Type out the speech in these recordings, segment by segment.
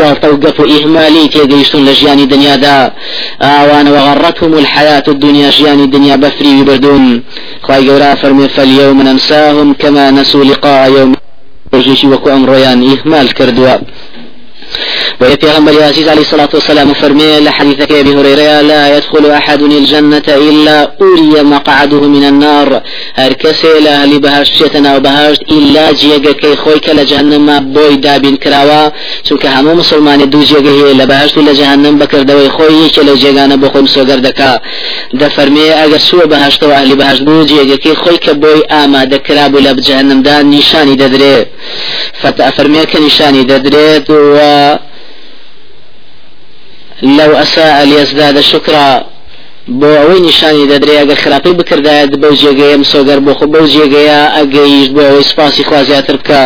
گاڵتە و گەپ و ئیهمالی تێگەیشتون لە ژیانی دنیادا ئاوانە وغەڕەتهم الحياة الدنيا ژیانی دنیا بەفری بردون خی گەورە فەرمێ فەلیەوم نەنساهم كما نسوا لقاء يوم. ڕژێکی وەکو ئەمڕۆیان ئیهمال کردووە وهي پیغمبر عزيز عليه الصلاة والسلام فرمي لحديثك أبي هريرة لا يدخل أحد الجنة إلا أري مقعده من النار. هركسي لا لبهاشتنا وبهاشت إلا جيغا كي خويك لجهنم بوي دابين كراوا چونك همو مسلمان دو جيغا هي لبهاشت لجهنم بكر دوي خوي كي لجيغانا بخوم سوغر دكا ده فرمي اگر سوى بهاشت و أهل بهاشت بو جيغا كي خويك بوي آما دكرابو لب جهنم دا نشاني ددري فتا فرمي كنشاني ددريت و لو أساء ليزداد شكرا. بۆ ئەوەی نیشانی دەدرێ ئەگەر خراپی بکردایەت بەو جێگەیە مسۆگەر بۆ خۆ بەو جێگەیە ئەگەیشت بۆ ئەوەی سپاسی خوازیاتر بکە.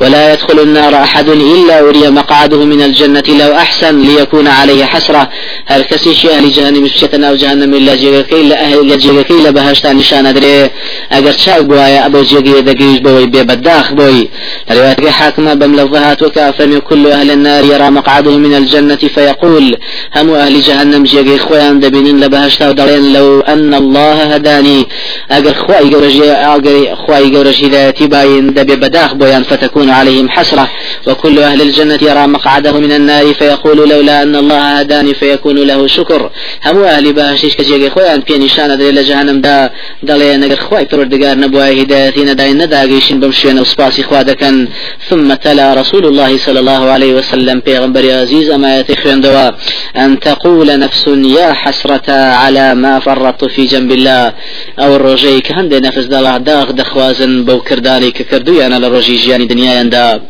ولا يدخل النار أحد إلا وري مقعده من الجنة لو أحسن ليكون عليه حسرة. هل كسي شيء أهل جهنم مشتنا أو جهنم إلا جيغكي لأهل جيغكي لبهشتا نشان دري أجر شاك بوايا أبو جيغي دقيش بوي ببداخ بوي رواية حاكمة بملفظهات وكافر كل أهل النار يرى مقعده من الجنة فيقول هم أهل جهنم جيغي خوان دبنين لبهشتا دەڵێن لو أن الله هداني. أجر خواي جورج أجر خواي جورج هدايتي باين دبي بداخ بويان فتكون عليهم حسرة. وكل أهل الجنة يرى مقعده من النار فيقول لولا أن الله هداني فيكون له شكر. هم أهل باشيش كجيجي خوان بي نشان دليل لجهنم دا دليل أجر خواي پروردگار نبوا هدايتي نداين نداقيشين بمشينا وسباسي خوادكن ثم تلا رسول الله صلى الله عليه وسلم. پیغمبر عزيز أما يتخوان دوا أن تقول نفس يا حسرة على ما فرطت في جنب الله. أو الرجي كهند نفس دلا داغ دخوازن بو كرداني كردو يعني لروجي جياني دنيا يندا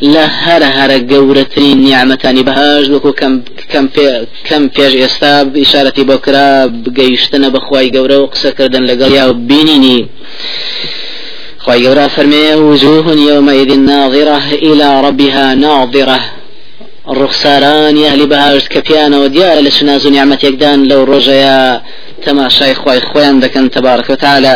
لا هر هر گەورەترین نیعممەتانی بەهاش وەکو کەم پێش ئێستا ئشارەتی بۆ کرا بگەیشتنە بەخوای گەورە و قسەکردن لەگەڵ یا بینینی. خی گەورە فەرمێ وجوه يومئذ ناظرة إلى ربها ناظرة. ڕوخساران یاهلی بەهاشت کە پیانەوە دیارە لە سناز و نیامەتێکدان لەو ڕۆژەیە تەماشای خی خۆیان دەکەن تەبارکە تاالە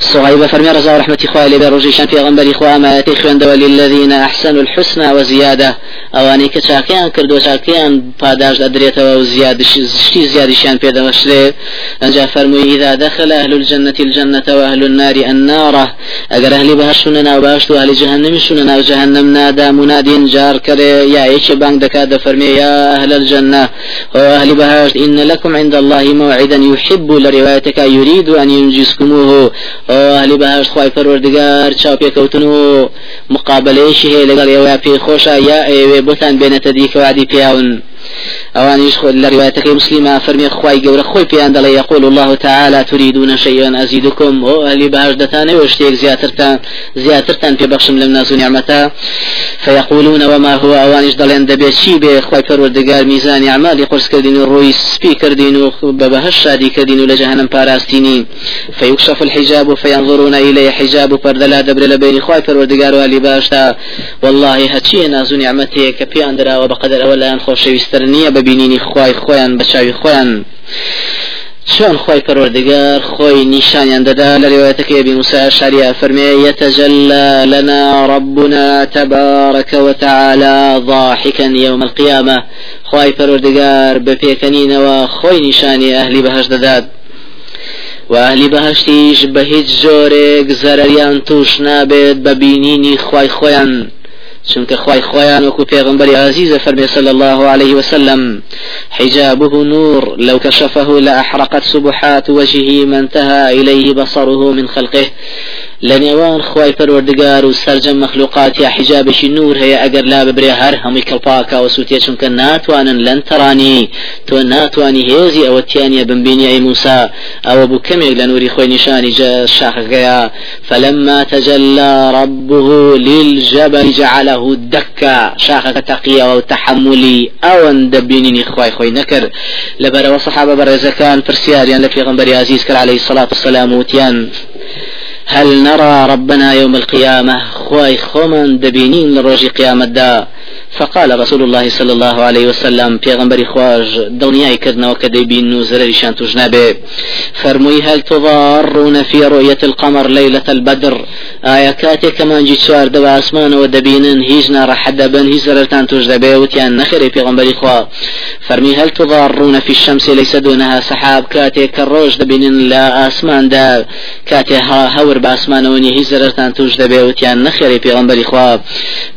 صهيب فرمي رضا رحمة إخوة لبروجي شان في غنبري إخوة ما يتخوان دولي الذين أحسنوا الحسنى وزيادة. أواني كتاكيان كردو تاكيان پاداش أدريت وزيادة شتي زيادة شان في دمشري أنجا فرمي إذا دخل أهل الجنة الجنة وأهل النار النار أجر أهل بهشنا وباشتو أهل جهنم شننا وجهنم نادى مناد جار كري يا إيش بانك دكاد فرمي يا أهل الجنة. وأهل بهشت إن لكم عند الله موعدا يحب لروايتك يريد أن ينجزكموه ئەهلی بەهاش خی پەروەردگار چاو پێکەوتن و مقابلەیەشی هەیە لەگەڵ ئێوە پێی خۆشە یا ئێوێ بۆتان بێنێتە دیکەوادی پیاون. اوانيش خود لروايتك مسلمة فرمي خواي جورا خوي بيان يقول الله تعالى تريدون شيئا أزيدكم؟ أو أهلي بهاش دتاني واشتيك زياترتان زياترتان في بخشم لم ناس نعمتا. فيقولون وما هو؟ اوانيش دلين دبي شي بي خواي پروردگار ميزان اعمال قرص كردين روي سبي كردين ببهش شادي كردين لجهنم باراستيني فيكشف الحجاب فينظرون إليه حجاب پردلا دبر لبين خواي پروردگار والي باشتا والله هتشي ناز نعمتي كبيان درا وبقدر اولا خوش ويستر نییە ببینینی خی خۆیان بە خۆیان. چۆن خۆی پەروەردگار خۆی نیشانیان دەدا لە روايتك أبي موسى شاريا فرمي يتجلى لنا ربنا تبارك وتعالى ضاحكا يوم القيامة. خواي پەروەردگار بپێکەنینەوە وخوي نشاني أهلي بهش دەدات. وأهلي بهشتيش بهيج جورك زرريان توش نابد ببينيني خواي خويان چونك خواي خويان وكو پیغمبر عزيز فرمي صلى الله عليه وسلم حجابه نور لو كشفه لأحرقت سبحات وجهه ما انتهى إليه بصره من خلقه. لنيوان خواي پروردگار و سرجم مخلوقات يا حجابش نور هي اگر لا ببري هر همي كالباكا وسوتيا چونك ناتوان لن تراني تو ناتواني هيزي أو تيانيا بنبيني اي موسى أو ابو كمي لنوري خوي نشاني جا شاخ فلما تجلى ربه للجبل جعله دكا. شاخ تقيا وتحملي أو اندبيني خواي خوي نكر لبر وصحابه برزكان فرسياريان لفي غنبري عزيز كر عليه الصلاة والسلام وتيان هل نرى ربنا يوم القيامة؟ خواي خومن دبينين لروج قيامة دا فقال رسول الله صلى الله عليه وسلم غنبري خواج دنياي كدنا وكدي بين زررشان تجنبه فرمي هل تضارون في رؤية القمر ليلة البدر؟ كاتي كمان جيت سوار دبا اسمان ودبينن هيجنا راح دبن هي زررتان تجنبه وتيان نخري غنبري خوا. فرمي هل تضارون في الشمس ليس دونها سحاب كاتي كروج دبينن لا اسمان دا كاتي ها هور باسمان وني هي زررتان تجنبه وتيان نخري غنبري خوا.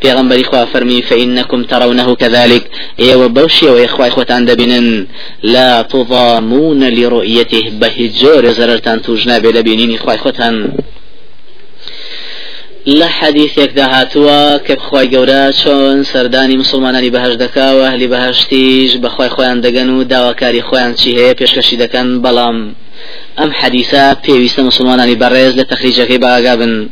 غنبري خوا فرمي فإنكم أنكم ترونه كذلك. إيه وبوشي وإخوة إخوة دبنن لا تضامون لرؤيته. بهجور زررتان توجنا بلبينين إخوة إخوة لە حەدیثێکدا هاتووە کە بخوای گەورە چۆن سەردانی مسلمانانی بەهش دەکا و هەلی بەهشتیش بەخوای خۆیان دەگەن و داواکاری خۆیان چی هەیە پێشکەشی دەکەن بەڵام ئەم حەدیسە پێویستە مسلمانانی بەڕێز لە تەخریجەکەی باگا بن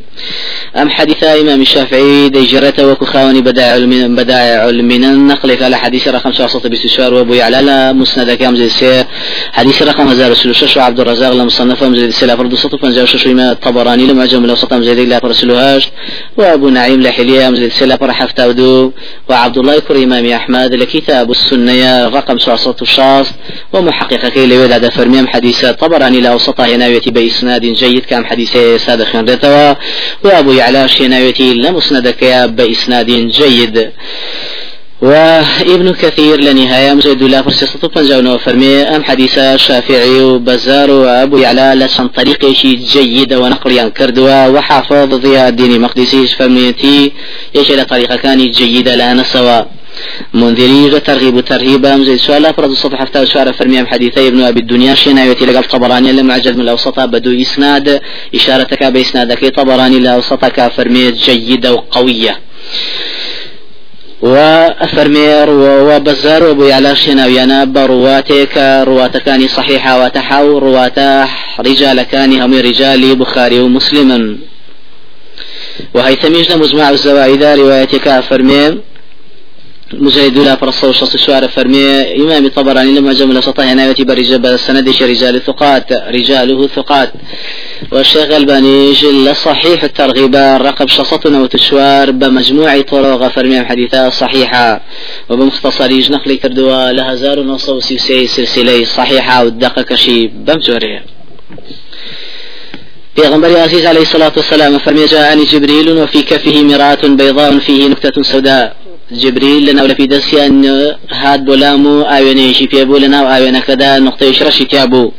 أم حديث إمام الشافعي ديجرته وكخاوني بدائع علمنا بدائع علمنا نقلك على حديث رقم 6 وأبو يعلى مسند كام زي السي حديث رقم 1006 وعبد الرزاق. لمصنف زي السي فرد صوت فنجاوش إمام الطبراني. لما جمع وسط زي لا برسلوهاش وأبو نعيم لحلية زي السي لا فرح ودو وعبد الله كر إمام أحمد. لكتاب السنة. رقم 6 ومحقق كي لويد هذا فرميم حديث طبراني لا وسطه يناويتي بإسناد جيد كام حديث سادة خنرتوا وأبو يعلى شيناويتي لمسندك بإسناد جيد. وابن كثير لنهاية مزيد الله فرسيسة طبنجاونا فرمي أم حديث شافعي وبزار وأبو يعلى لسان طريق شيء جيد ونقل كردوا وحافظ ضياء الدين مقدسي فرميتي يش إلى طريقة كان جيدة لا نسوا منذري ترغيب ترهيب زي سؤال فرض الصفحة حتى سؤال فرمي حديثي ابن أبي الدنيا شنايتي لقى طبراني لما عجل من الأوسط بدو إسناد إشارتك بإسنادك طبراني الأوسطك فرمي جيدة وقوية. وأفرمير وبزار وابو يعلى شناويانا برواتك رواتكاني صحيحة وتحاو رواته رجال كان هم رجال بخاري ومسلم. وهيثميجنا مجمع الزوائد روايتك أفرمير مجاهد لا فرصة وشص شوار فرمي. إمام طبراني لما جمل سطح ناوتي برجال سندش رجال ثقات رجاله ثقات. والشيخ الباني جل صحيح الترغيب رقب شصتنا وتشوار بمجموع طرق فرمي حديثة صحيحة. وبمختصر نقل كردوا لها زار ونصوص سلسلة صحيحة والدقة شي بمجورية. پیغمبر عزيز عليه الصلاة والسلام فرمي جاءني جبريل وفي كفه مرآة بيضاء فيه نكتة سوداء. جبريل لنا ولا في دسيان هاد بولامو آوينيشي في أبو لنا وآوينا كذا نقطة يشرشي تيابو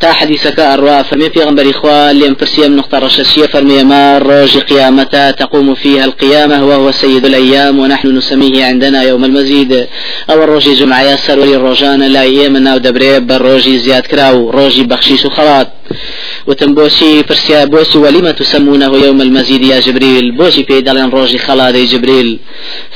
تا حديثك أروا فرمي في غنبري إخوة اللي فرسي من نقطة رشاشية فرمي ما روج قيامة تقوم فيها القيامة وهو سيد الأيام ونحن نسميه عندنا يوم المزيد. أو الروجي جمعة ياسر ولي الروجان لا يمنا ودبري بالروجي زياد كراو روجي بخشيش وخلاط. وتنبوشي فرسيا بوشي ولما تسمونه يوم المزيد يا جبريل. بوشي في دالين روجي خلاط جبريل.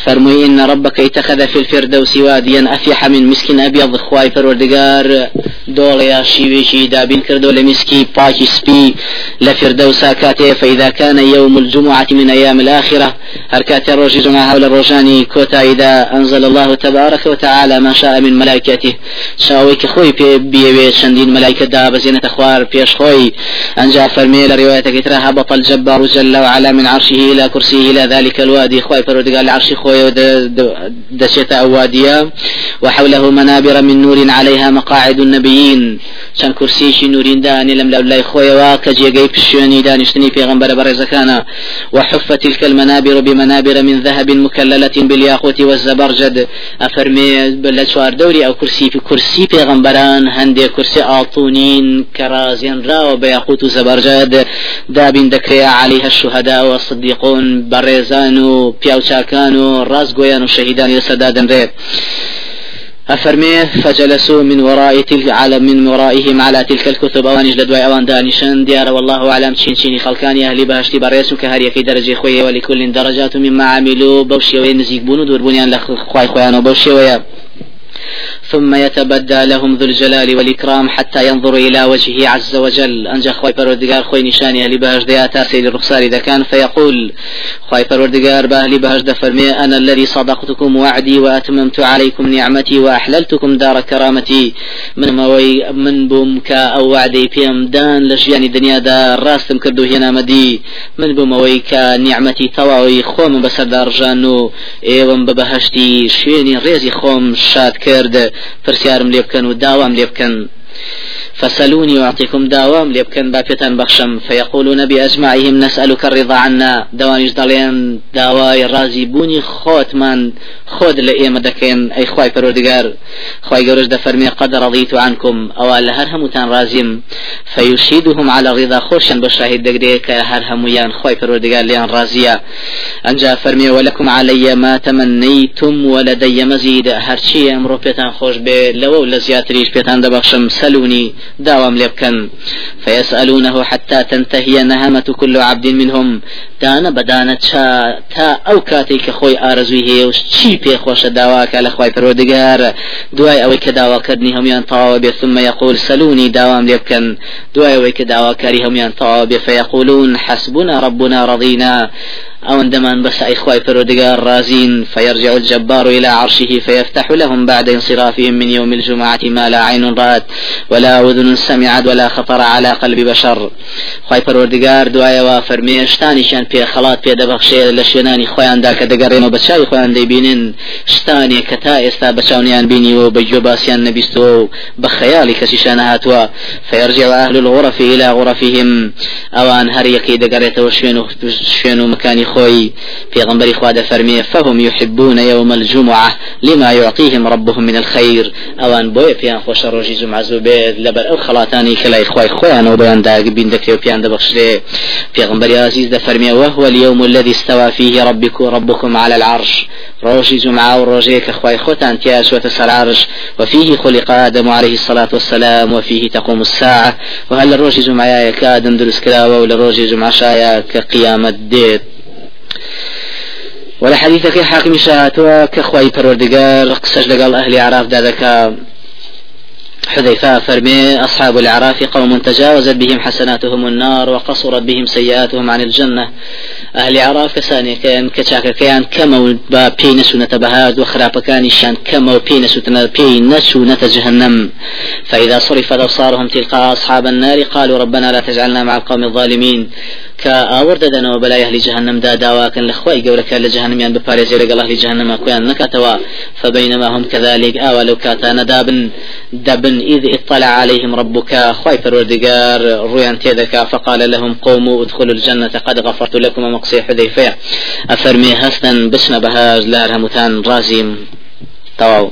فرمي إن ربك اتخذ في الفردوس واديا أفيح من مسكين أبيض خواي فروردقار. دوليا شيويشي دابين كردو لمسكي باكي سبي. لفردوسا كاتي فإذا كان يوم الجمعة من أيام الآخرة هركات الروج جمعة حول الروجاني كوتا إذا أنزل الله تبارك وتعالى ما شاء من ملائكته. شاويك خوي بيوي شندين ملائكة دا بزينة أخوار بيش خوي. أنجا فرمي لرواية كترة هبط الجبار جل وعلا من عرشه إلى كرسيه إلى ذلك الوادي. خوي فردقال العرش خوي دشيت أواديا وحوله منابر من نور عليها مقاعد النبيين. شان كرسيشي نورين داني لم لولاي خويا كجيجي بشيوني دانشتني في غنبر برزكانا وحف تلك المنابر بمنابر من ذهب مكللة بالياقوت والزبرجد. أفرمي بلشوار دوري أو كرسي في كرسي في غنبران هندي كرسي آطونين كرازين راو بياقوت وزبرجد دابين دكريا عليها الشهداء والصديقون بريزان بياوشاكان راز قويان وشهيدان يسدادن ريب أفرمي فجلسوا من وراء تلك على من ورائهم على تلك الكتب. أوان جلد أوان دانشان ديار والله أعلم تشين شيني خلقان أهل بهشتي بريس كهاري في درجة خوية ولكل درجات مما عملوا بوشي وين نزيق بونو دور بنيان لخواي خويان وبوشي ويا ثم يتبدى لهم ذو الجلال والإكرام حتى ينظر إلى وجهه عز وجل. أنجا خوي پروردگار خوي نشاني أهل بهش ديا تاسي للرخصار إذا كان فيقول خوي پروردگار بأهل بهش دفرمي أنا الذي صدقتكم وعدي وأتممت عليكم نعمتي وأحللتكم دار كرامتي. من موي من بومك أو وعدي بيم دان لجياني دنيا دا راستم كردو هنا مدي. من بوموي كنعمتي تواوي خوم بسردار جانو. إيوم ببهشتي شويني ريزي خوم شاد كرد. پرسیارم لێ بکەن و داوام لێ بکەن. فسلوني أعطيكم داوام ليبكن بابيتان بخشم فيقولون بأجمعهم نسألك الرضا عنا. دوانيش دلين داواي رازي بوني خوت من خود لئيمة دكين أي خواي پروردگار خواي قرش دفرمي قد رضيت عنكم أو لهر همتان رازيم فيشهدهم على رضا خوشا بشاهد دقديك هر هميان خواي پروردگار ليان رازية أنجا فرمي ولكم علي ما تمنيتم ولدي مزيد هرشي أمرو بيتان خوش بي لو لزياتريش بيتان دبخشم سلوني داوام ليبكن. فيسألونه حتى تنتهي نهمة كل عبد منهم. دانا بدانا تا أو كاتيك خوي آرزوي هي وشي بي خوش داواك على خوي فرودقار دواي أوي كداوا كرني هم ينطاوا ثم يقول سلوني داوام ليبكن. دواي أوي كداوا كاري هم ينطاوا فيقولون حسبنا ربنا رضينا. أو عندما بس إخوة فرودقار رازين فيرجع الجبار إلى عرشه فيفتح لهم بعد انصرافهم من يوم الجمعة ما لا عين رأت ولا أذن سمعت ولا خطر على قلب بشر. خوي فرودقار دعايا وفرمي شتاني شان في خلاط في دبخشي لشيناني خويان داك دقرين وبتشاي خويان ديبينين شتاني كتا إستا بچاونيان بيني وبجو باسيان نبيستو بخيالي كسيشان هاتوا. فيرجع أهل الغرف إلى غرفهم. أوان هر يكي دقريت وشوينو شوينو مكاني خوي. في غنبري خواد فرمي فهم يحبون يوم الجمعة لما يعطيهم ربهم من الخير أوان بوي بيان خوش روجي جمعة زوبيد لبر أو خلاتاني كلا إخوي خويا أنا وبيان داق بين دكتي وبيان دبخشري في غنبري عزيز ده فرمي وهو اليوم الذي استوى فيه ربك ربكم على العرش. روجي جمعة وروجيك أخوي خوتان تياس وتسر عرش. وفيه خلق آدم عليه الصلاة والسلام وفيه تقوم الساعة. وهل الروجي جمعة يا كادم درس كلاوة ولا روجي جمعة شايا كقيامة ديت ولا حديثك حاكم شاتوا كخواي پروردگار قصج لقال أهل عراف دادك حذيفة فرمي أصحاب الأعراف قوم تجاوزت بهم حسناتهم النار وقصرت بهم سيئاتهم عن الجنة. أهل عراف كساني كان كشاك كان كما بين سنة بهاد وخراب كان شان كما بين سنة سنة جهنم. فإذا صرفت أبصارهم تلقاء أصحاب النار قالوا ربنا لا تجعلنا مع القوم الظالمين. كأورد دنا وبلا أهل جهنم دا داواكن لخوي قولك أهل جهنم يعني بباريزي لقال أهل جهنم أكوان نكتوا فبينما هم كذلك آولو كاتانا دابن دبن إذ اطلع عليهم ربك خوي فروردقار رويان تيدك فقال لهم قوموا ادخلوا الجنة قد غفرت لكم مقصي حذيفة أفرمي هستن بسنا بهاج لار همتان رازيم تواو.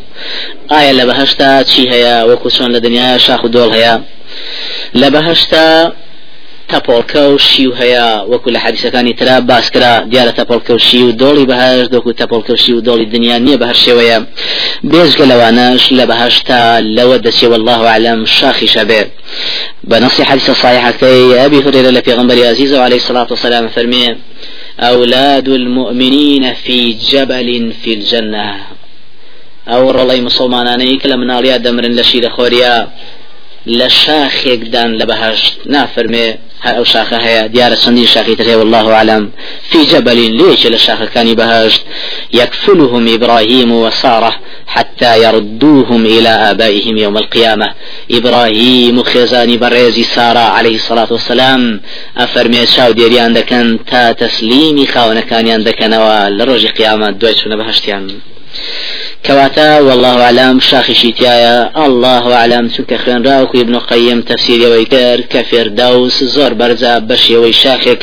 آية لبهشتا تشي هيا وكسون لدنيا شاخ دول هيا لبهشتا تەپۆڵکە و شیو هەیە وەکو لە حەدیسەکانی باسکرا دیارە تەپۆڵکە و شی و دۆڵی بەهاش دۆکو تەپۆڵکە و شی و دۆڵی دنیا نییە بە هەر شێوەیە بێژگە لەوانەش لە بەهشتا لەوە دەچێ والله أعلم شاخی شەبێ بنص حديث صحيح أبي هريرة لبيغمبر عزيز عليه الصلاة والسلام فرمي أولاد المؤمنين في جبل في الجنة أو رلي مسلماناني كلا من عليا دمر لشيد خوريا لشاخك دان لبهشت نافرمي أو شاخة هي ديار السندي شاخي والله أعلم. في جبل ليش للشاخة كان بهشت يكفلهم إبراهيم وسارة حتى يردوهم إلى آبائهم يوم القيامة. إبراهيم خزاني بريزي سارة عليه الصلاة والسلام أفرمي شاو ديريان دكن تا تسليمي خاونا كان يندكن ولروج قيامة دويتشون بهشتيان كواتا والله أعلم. شاخشي تيايا الله أعلم. سوك خوين راوك ابن قيم تفسير ويكر كفر دوس زور برزا بشي وي شاخي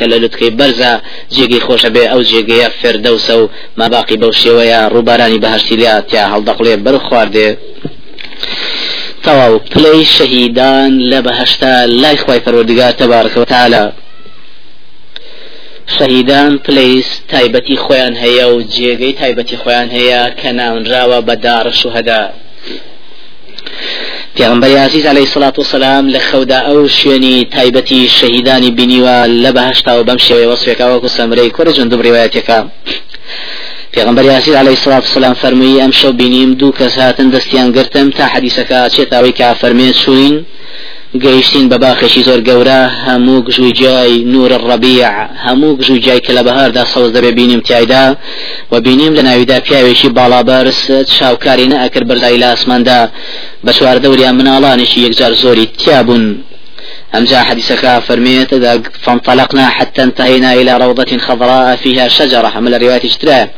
برزا. جيجي خوش بي أو جيجي فردوس أو ما باقي بوشي ويا روباراني بهشتي ليا تيا هل دقلي برو تواو بلاي شهيدان لبهشتا لا إخوة فرودقار تبارك وتعالى. شەهیدان پلیس تایبەتی خۆیان هەیە و جێگەی تایبەتی خۆیان هەیە کە ناونراوە بە داڕش و هەدا پیامبەر عزیز علیه الصلاة والسلام لە خەودا ئەو شوێنی تایبەتی شەهیدانی بینیوە لە بەهشتا و بەم شێوەیە وەسفێکا وەکو سەمرەی کوڕە جندم ڕیوایەتێکە پیغمبر یاسیر علیه الصلاة والسلام فرمی ام شو بینیم دو کس هاتن دستیان گرتم تا حدیثەکە چێتاوی کە فەرمێ چوین گەیشتین بە باخێکی زۆر گەورە هەموو گژوی جای نور ڕبیع هەموو گژوی جای کە لە بەهاردا سەوز دەبێ بینیم تایدا و بینیم لە ناویدا پیاوێکی باڵابەرس شاوکاری نەئەکرد بەرزای لە ئاسماندا. بە چوار دەوریان مناڵانێکی یەکجار زۆری تیابوون أمجا حديثك فرميت فانطلقنا حتى انتهينا إلى روضة خضراء فيها شجرة. من الرواية اشتراه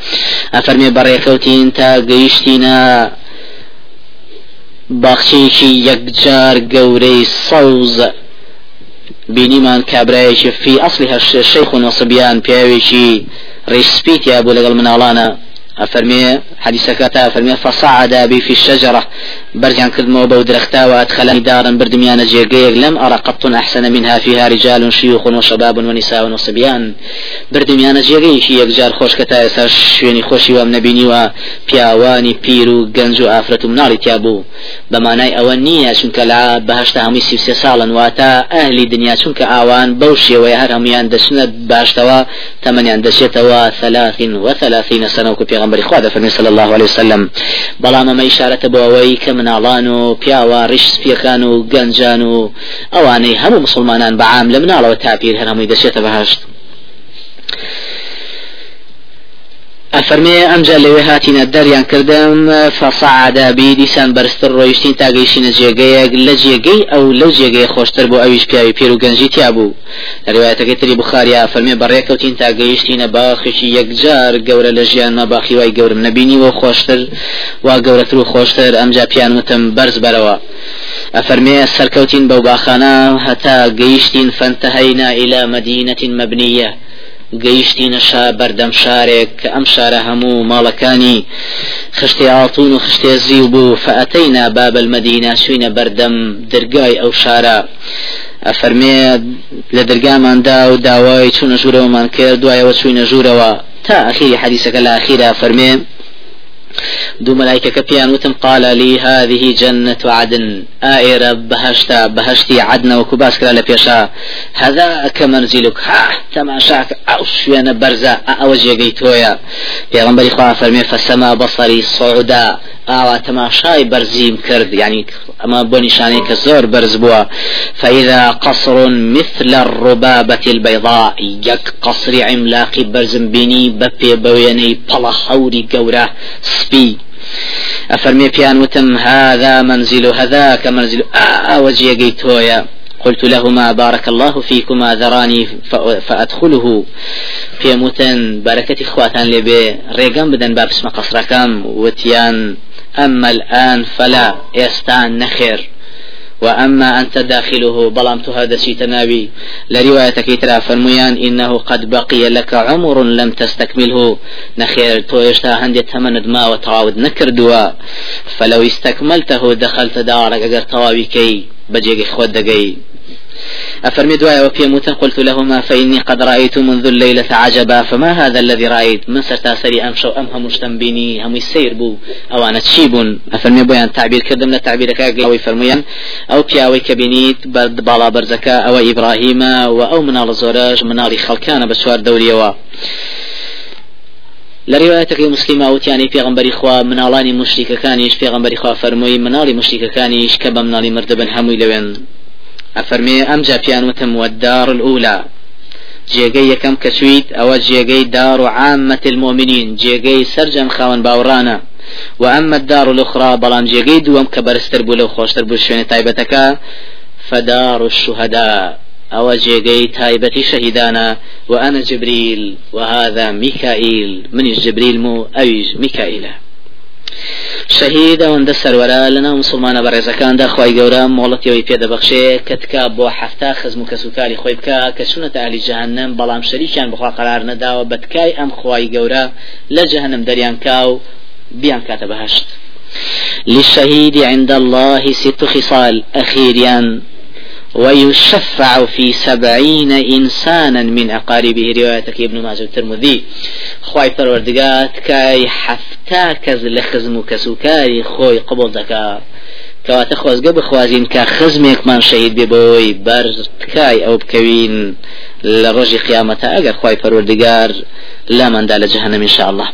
أفرمي بريكوتين تا قيشتنا باخچەیەکی یەکجار گەورەی سەوز. بینیمان کابراایەکی فی ئەاصلی هەشت شەیخ و نەسەبیان پیاوێکی ڕیسپیت یا بۆ لەگەڵ مناڵانە. أفرمي حديثك تا أفرمي فصعد بي في الشجرة. برزيان كردمو بو درختا وأدخلني دارا بردميان جيقيق لم أرى قط أحسن منها فيها رجال شيوخ وشباب ونساء وصبيان. بردميان جيقي شي يكجار خوش كتا يسار شويني خوشي وام نبيني و پیاوانی پیر و گەنج و ئافرەت و مناڵی تیابوو بەمانای ئەوە نییە چونکە لا بەهشتا هەمووی سیسێ ساڵن واتە ئەهلی دنیا چونکە ئاوان بەو شێوەیە هەر هەمویان دەچنە باشتەوە تەمەنیان دەچێتەوە ثلاثين وثلاثين سنة وكو پیغمبر خوا دەفەرمی صلى الله عليه وسلم بەڵام ئەمە ئیشارەتە بۆ ئەوەی کە مناڵان و پیاوە ڕیش سپیەکان و گەنجان و ئەوانەی هەموو مسلمانان بەعام لە مناڵەوە تاپیر هەر هەمووی دەچێتە بەهشت. ئەفەرمێ ئەمجا لەوێ هاتینە دەریان کردم فەسەعادا بی دیسان بەرزتر ڕۆیشتین تا گەیشتینە جێگەیەک لە جێگەی ئەو لەو جێگەی خۆشتر بۆ ئەویش پیاوی پێر و گەنجی تیا بوو. ڕوایەتەکەی تری بخاریا فەرمێ بەڕێکەوتین تا گەیشتینە باخشی یەکجار گەورە لە ژیانمە باخی وای گەورم نبینی و خۆشتر وا گەورەتر و خۆشتر ئەمجا پیان وتم بەرز بەرەوە. أفرمي سركوتين بوباخانا حتى جيشتين فانتهينا إلى مدينة مبنية گەیشتینە شا بەردەم شارێک کە ئەم شارە هەموو ماڵەکانی خشتی ئاڵتون و خشتێ زیو بوو. فەتەینا بابل مدینە شوینە بەردەم دەرگای ئەو شارە. ئەفەرمێ لە دەرگاماندا و داوای چوونە ژوورەوەمان کرد دوایەوە چوینە ژوورەوە. تا ئەخیری حەدیسەکە لە ئەخیرا فەرمێ دو ملائكة بيان وتم قال لي هذه جنة عدن. آئرة بهشتا بهشتي عدن وكباس كلا لبيشا هذاك منزلك ها تەماشاکە ئەو شوێنە بەرزە ئەو جێگەی تۆیە پێغەمبەری خوا ئەفەرمێ فسما بصري صعدا ئاوا تەماشای بەرزیم کرد یەعنی ئەمە بۆ نیشانەی کە زۆر بەرز بووە. فإذا قصر مثل الربابة البيضاء یەک قەسری عیملاقی بەرزم بینی بپێ بە وێنەی پەڵە هەوری گەورەی سپی ئەفەرمێ پێیان وتم هذا منزل هذاك منزل آوجي قيتويا قلت لهما بارك الله فيكما ذراني فأدخله في متن بركة إخواتان لبي. ريقام بدن باب اسم قصركم وتيان. أما الآن فلا يستان نخير. وأما أنت داخله بلام هذا شي تناوي. لرواية ترى فرميان إنه قد بقي لك عمر لم تستكمله. نخير تو يشتا هندي تمند ما وتعاود نكر دوا. فلو استكملته دخلت دارك أجر تواوي كي بجيك خود دقي. أفرمي دعاء وفي موتا قلت لهما فإني قد رأيت منذ الليلة عجبا فما هذا الذي رأيت؟ من سرتا سري أمشو أم هم بيني هم يسير بو أو أنا تشيب؟ أفرمي بيان تعبير كردم لتعبير كاقي فرميا أو بياوي كبنيت برد بالا برزكا أو إبراهيم وأو منال زوراج منال خلكان بسوار دوريوا لە ڕێوایەتەکەی موسلیما وتیان ئەی پێغەمبەری خوا مناڵانی موشریکەکانیش پێغەمبەری خوا فەرمووی مناڵی موشریکەکانیش کە بە مناڵی مردبن هەمووی لەوێن ئەفەرمێ ئەم جا پێیان وتم والدار الأولى؟ جێگەی یەکەم کەچویت ئەوە جێگەی دار عامة المؤمنين جێگەی سرجەم خاون باوڕانە وأما الدار الأخرى بەڵام جێگەی دووەم کە بەرزتر بوو لەو خۆشتر بوو شوێنە فدار الشهداء. ئەو جێگەی تایبەتی شەهیدانە. وأنا جبريل وهذا ميكائيل. من جبريل مو أويج ميكائيل. شەهید ئەوەندە سەروەرە لەناو مسلمانە بەڕێزەکاندا خی گەورە مۆڵەتەوەی پێدەبەخشێ کە تکا بۆ هەفتا خزم و کەسوکاری خۆی بکە کە چونەتە علی جەهنم بەڵام شەریکیان بخوا قرار نەداوە بەتکای ئەم خی گەورە لە جەهنم دەریان کاو بیان کاتە بەهشت للشهيد عند الله ست خصال أخيريان ويشفع في سبعين إنسانا من أقاربه. روايتك ابن ماجه الترمذي خواي پروردگات كاي حفتا كز لخزم كسوكاري خوي قبول دكا بخوازین کە خزمێکمان شەید بێ بۆی بەرز تکای ئەو بکەوین لە ڕۆژی قیامەتە ئەگەر خی پەروەردگار لامەندا لە جەهنم إن شاء الله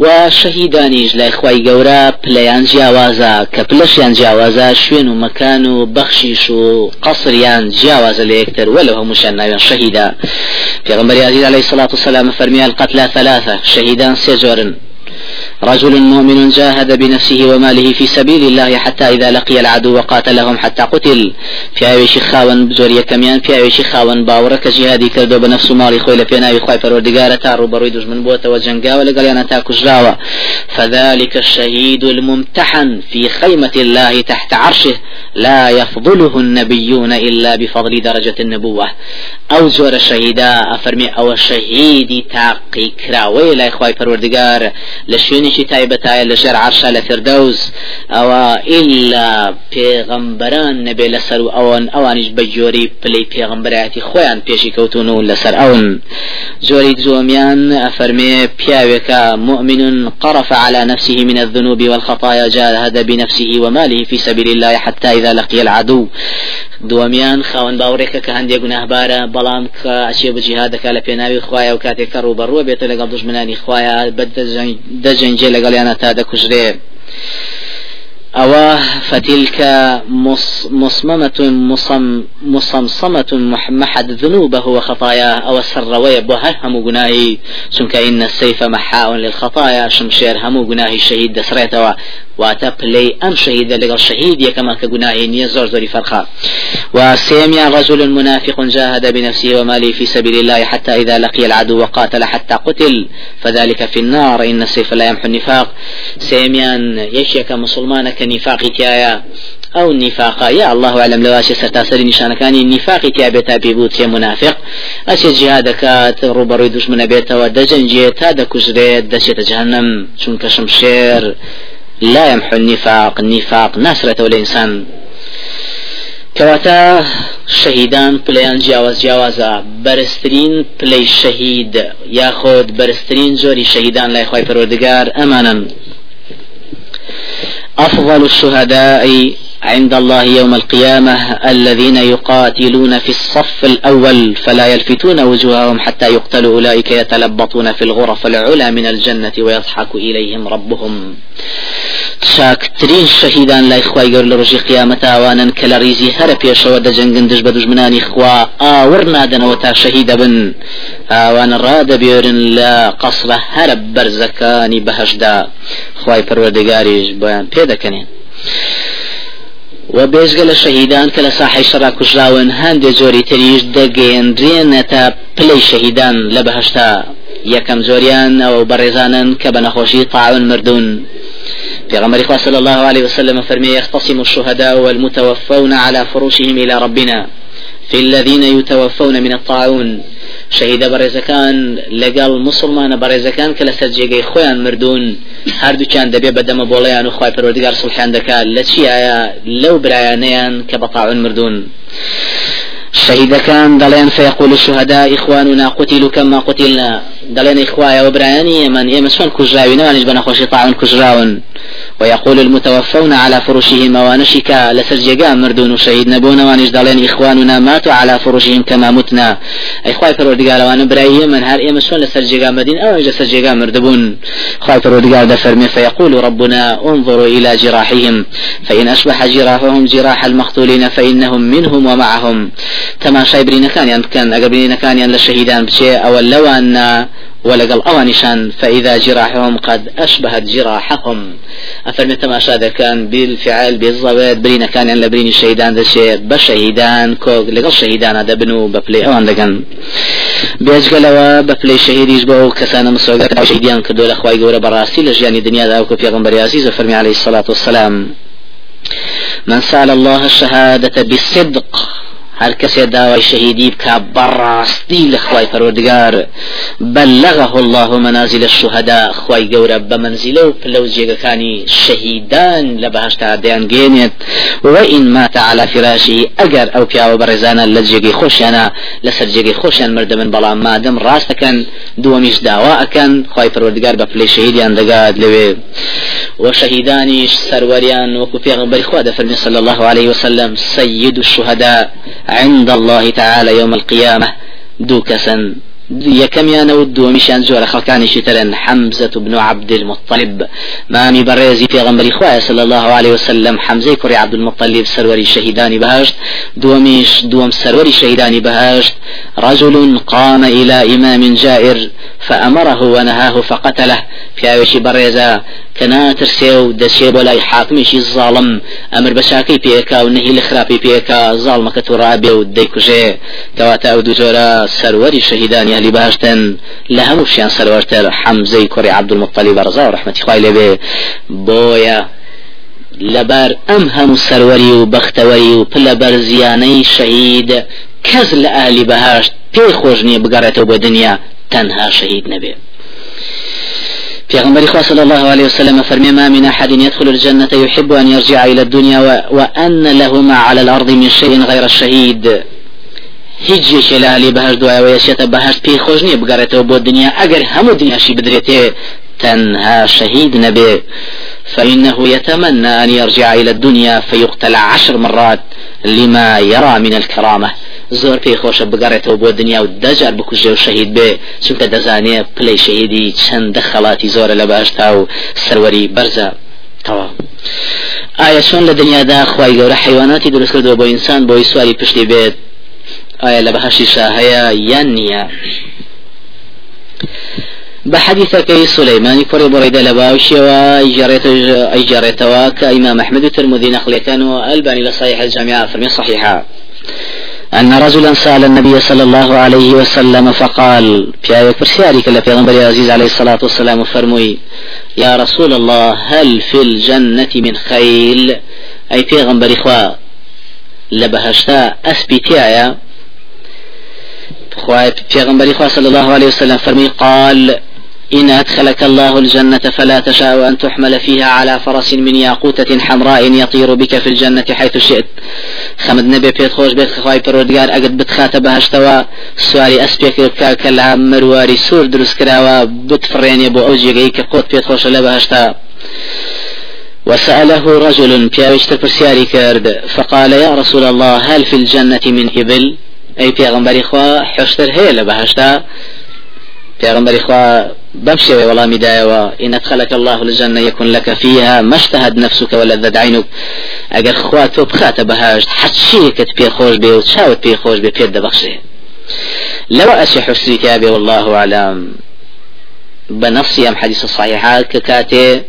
و شەهیدانیش لای خی گەورە پلیان جیاوازە کە پلشیان جیاوازە شوێن و مەکان و بەخشیش و قەسریان جیاوازە لە یەکتر وە لە هەمووشان ناویان شەهیدا. پێغەمبەری عەزیز عليه الصلاة والسلام فەرمی القتلى ثلاثة شەهیدان سێ رجل مؤمن جاهد بنفسه وماله في سبيل الله حتى إذا لقي العدو وقاتلهم حتى قتل. پیاوێکی خاوەن باوەڕە یەکەمیان پیاوێکی خاوەن باوەڕە جیهادی کردووە بە نەفس و ماڵی خۆی لە پێناوی خوای پەروەردگارە تا ڕووبەڕووی دوژمن بۆتەوە و جەنگاوە لەگەڵیانا تا کوژراوە. فذلك الشهيد الممتحن في خيمة الله تحت عرشه لا يفضله النبيون إلا بفضل درجة النبوة. أو زور الشهيدا أفرمي أو الشهيد تاقي كراوي لا إخواي فروردقار لشوێنێکی تایبەتایە لە ژێر عرشا لە فردەوز ئەوە ئیلا پێغەمبەران نەبێ لەسەر و ئەوان ئەوانیش بە جۆری پلەی پێغەمبەرایەتی خۆیان پێشی کەوتون و لەسەر ئەون. زۆری زۆمیان ئەفەرمێ مؤمن قرف على نفسه من الذنوب والخطايا جاهد بنفسه وماله في سبيل الله حتى إذا لقي العدو. دومیان خاون باوڕێکە کە هەندێک گوناهبارە بەڵام کە ئەچێ بجیها دەکا لە پێناوی خوایە و کاتێک کە ڕوبەڕوە بێتە لەگەڵ دژمنانی خوایە بە دەجەنجێ لەگەڵیانە تا دەکوژرێ. أو فتلك مصممة مصم مصمصمة محد ذنوبه وخطاياه أو السروية بوها هم جناهي سنك إن السيف محاء للخطايا شمشير هم جناهي الشهيد دسريتوا واتبلي أم شهيد لقى الشهيد كما كجناهي نيزور زوري فرخا. وسيميا رجل منافق جاهد بنفسه وماله في سبيل الله حتى إذا لقي العدو وقاتل حتى قتل فذلك في النار إن السيف لا يمحو النفاق. سيميان يشيك مسلمانك نفاقي تيايا أو نفاقا يا الله أعلم لو أشي سرتاسري نشان نفاقي تيا بيتا بيبوت يا منافق. أشي جهادك روبروي دشمن بيتا ودجنجي تا دكوزري دشيت جهنم چونك شمشير. لا يمحو النفاق نیفاق ناسڕێتەوە لە ئینسان کەواتە شەهیدان پلەیان جیاواز جیاوازا بەرزترین پلەی شەهید. یاخود بەرزترین جۆری شەهیدان لای خوای پەروەردگار. ئەمانە. أفضل الشهداء عند الله يوم القيامة الذين يقاتلون في الصف الأول فلا يلفتون وجوههم حتى يقتلوا. أولئك يتلبطون في الغرف العلى من الجنة ويضحك إليهم ربهم. چاکترین شەهیدان لای خوای گەور لە ڕۆژی قیامەتاوانن کە لە ریزی هەرە پێشەوە دەجەنگن دش بە دژمنانی خوا ئاور نادەنەوە تا شەهیدە بن. ئاوانە ڕادەبێرن لە قەسرە هەرە بەرزەکانی بەهشدا. خوای پەروەردەگاریش بۆیان پێدەکەنێن. و بێژگە لە شەهیددان کە لە ساحی شەڕا کوژراون هەندێک جۆری تریش دەگەێنرێنێتە پلەی شەهیددان لە بەهشتا. یەکەم زۆریان ئەو بەڕێزانن کە بە نەخۆشی تاعون مردوون پێغەمبەر صلى الله عليه وسلم فەرمی يختصم الشهداء والمتوفون على فرشهم إلى ربنا في الذين يتوفون من الطاعون. شهيد برزكان لقال مسلمان برزكان كلا سجيجي خوان مردون. هردو كان دبي بدم بوليان وخواي پروردگار سبحان دكا لچي آيا لو برايانيان كبطاعون مردون. شەهیدەکان دەڵێن فيقول الشهداء إخواننا قتلوا كما قتلنا. دەڵێن ئەی خوایە ئەو برایانەی من ئێمە چۆن کوژراوین ئەوانیش بە نەخۆشی تاعون کوژراون. ويقول المتوفون على فرشهم وانشكا لسرجقا مردون شهيد نبون وانج دلين إخواننا ماتوا على فرشهم كما متنا. إخواي فرودقال وأنا برايي من هر يمسون لسرجقا مدين أو لسرجقا مردبون. إخواي فرودقال دفرمي فيقول ربنا انظروا إلى جراحهم فإن أصبح جراحهم جراح المقتولين فإنهم منهم ومعهم. تەماشای برینەکانیان بکەن ئەگە برینەکانیان لە شەهیدان بچێ ئەوە لەوان ولقل أوانشان فإذا جراحهم قد أشبهت جراحهم. أفرمي تماشا كان بالفعل بالضبط برينا كان يعني لبريني الشهيدان ذا شيء بشهيدان كوك لقل شهيدان هذا بنو بفلي أوان لقن بيجقلوا بفلي شهيد يجبو كسانا مسوقات شهيدان كدول أخواي قورة براسي لجياني دنيا ذا وكو في عزيز فرمي عليه الصلاة والسلام. من سأل الله الشهادة بالصدق هر کسی داوای شهیدی بکا؟ بە ڕاستی لە خوای پەروەردگار بلغه الله منازل الشهداء. خوای گەورە بە مەنزیلە و پلە و جێگەکانی شەهیدان لە بەهەشتا دەیانگەیەنێت وإن مات على فراشه أجر أو بياو برزانا لجيگي خوشيانا لسر جيگي خوشيان مرد من بلا مادم راستكن دوميش داواءكن خواي فرودگار بفلي شهيديان دقاد لوي و شەهیدانیش سەروەریان وەکو پێغەمبەری خوا دەفەرمێ صلى الله عليه وسلم سيد الشهداء. عند الله تعالى يوم القيامة. دوو کەسە یەکەم و دووەمیشیان زۆر خەڵکانی شترن. حمزة بن عبد المطلب. مامی بەڕێزی پێغەمبەری خوا صلى الله عليه وسلم. حمزة کوڕی عبد المطلب سەروەری شەهیدانی بەهەشت. دووەمیش دووەم سەروەری شەهیدانی بەهەشت. رجل قام إلى إمام جائر. فأمره ونهاه فقتله. پیاوێکی بەڕێزە. کە ناترسێ و دەچێ بۆ لای حاکمیشی زاڵم. ئەمر بەچاکەی پێکا و نەهی لە خراپی پێکا زاڵمەکە تووڕە بێ و دەیکوژێ. کەواتە ئەو دوجۆرە سەروەری شەهیدانی ئەهلی بەهەشتن. لە هەمووشیان سەروەرتر حەمزەی کوڕی عەبدولموتەلیبی بەڕێزە و ڕەحمەتی خوای لێ بێ بۆیە لەبەر ئەم هەموو سەروەری و بەختەوەری و پلە بەرزیانەی شەهید کەس لە ئالی بەهاشت پێی خۆش نییە بگەڕێتەوە بۆ دنیا تەنها شەهید نەبێت پیغمبر خواه صلى الله عليه وسلم فرمي ما من أحد يدخل الجنة يحب أن يرجع إلى الدنيا و... وأن له ما على الأرض من شيء غير الشهيد هیچ لە علی بەهشت دوایەوە یەشێتە بەهشت پێی خۆش نییە بگەڕێتەوە بۆ دنیا. ئەگەر هەموو دنیاشی بدرێتێ تنها شهيد نبي فإنه يتمنى أن يرجع إلى الدنيا فيقتل عشر مرات لما يرى من الكرامة زۆر پێی خۆشە بگەڕێتەوە بۆ دنیا و دەجار بکوژێ و شەهید بێ. چونکە دەزانێ پلەی شەهیدی چەندە خەڵاتی زۆرە لە باشتا و سەروەری بەرزە. تەوا ئایا چۆن لە دنیادا خی گەورە حیواناتی دروست کردەوە بۆ ئینسان بۆی سواری پشتی بێت؟ ئایا لە بەهشی شاهەیە یان نییە؟ بە حەدیسێک سلیمان کوڕی بریدە لە باوکی ئەگێڕێت أي جريتوا كإمام أحمد الترمذي نقل كانوا ألباني لصحيح الجامعة فرمي صحيحة أن رجلا سأل النبي صلى الله عليه وسلم فقال في آية كرسياري كلا في عزيز عليه الصلاة والسلام فرمي يا رسول الله هل في الجنة من خيل؟ أي في غنبري خوا لبهشتا أسبيتيايا في غنبري خوا صلى الله عليه وسلم فرمي قال إن أدخلك الله الجنة فلا تشاء أن تحمل فيها على فرس من ياقوتة حمراء يطير بك في الجنة حيث شئت. خەمت نەبێ پێت خۆش بێت خوای پەروەردگار ئەگەر بتخاتە بەهەشتەوە سواری ئەسپێک کە لە مرواری سوور دروست کراوە بتفڕێنێ بۆ ئەو جێی خۆت پێت خۆشە لە بەهەشتا وسأله رجل پیاوێکی تر پرسیاری کرد فقال يا رسول الله هل في الجنة من إبل؟ ئەی پێغەمبەری خوا حوشتر هەیە لە بەهەشتا پێغەمبەری خوا بەمەشی وەڵام دایە إن أدخلك الله الجنة يكون لك فيها ما اشتهت نفسك ولذت عينك خوا تۆ بخاتە بەهەشت هەر شتێکت پێ خۆش بێ و چاوت پێی خۆش بێ پێت ئەبەخشێ لەو ئەشی حوشتری کابێ والله أعلم. بنفسي أم حديث الصحيحات ككاتي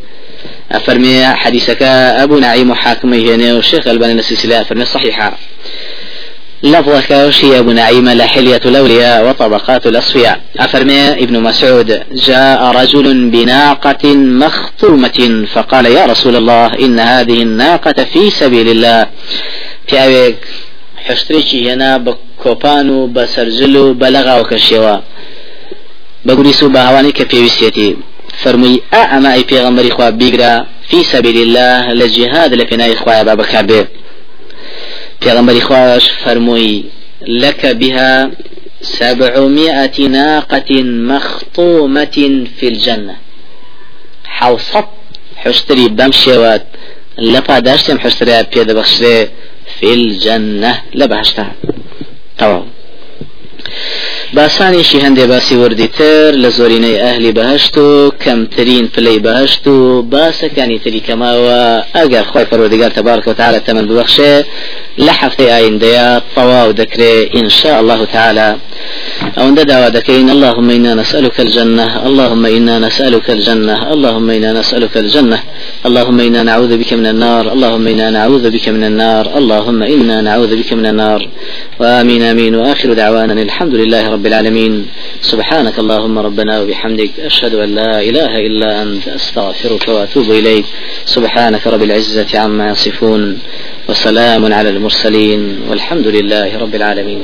أفرمي حديثك أبو نعيم حاكمي هنا والشيخ الباني السلسلة أفرمي صحيحة لفظك وشي أبو نعيم لحلية الأولياء وطبقات الأصفياء. أفرمي ابن مسعود جاء رجل بناقة مخطومة فقال يا رسول الله إن هذه الناقة في سبيل الله. أبيك حشتريشي هنا بكوبانو بسرجلو بلغا وكشيوا بقوليسو بهواني كبيوسيتي فرمي أعمى أي پیغمبر خواب بيقرا في سبيل الله لجهاد لفناي خواب بابا كابي پیغمبر خواش فرموي لك بها سبعمائة ناقة مخطومة في الجنة. حوصت حشتري بمشيوات لپا داشتم حشتري بيد بخشري في الجنة. لبهشتها تمام. باسانێکی هەندێ باسی وردیتر لە زۆرینەی ئەهلی بەهشت و کەمترین پلەی بەهشت و باسەکانی تری کەماوە ئەگەر خۆی پەرۆدیگار تەبارکە و تعالە تەمەند ببەخشێ هەفتەی ئایندەیە تەواو دەکرێ إن شاء الله تعالى. أو دعوة دكين اللهم إنا نسألك الجنة اللهم إنا نسألك الجنة اللهم إنا نسألك الجنة اللهم إنا نعوذ بك من النار اللهم إنا نعوذ بك من النار اللهم إنا نعوذ بك من النار. وآمين آمين. وآخر دعوانا الحمد لله رب العالمين. سبحانك اللهم ربنا وبحمدك أشهد أن لا إله إلا أنت أستغفرك وأتوب إليك. سبحانك رب العزة عما يصفون وسلام على المرسلين والحمد لله رب العالمين.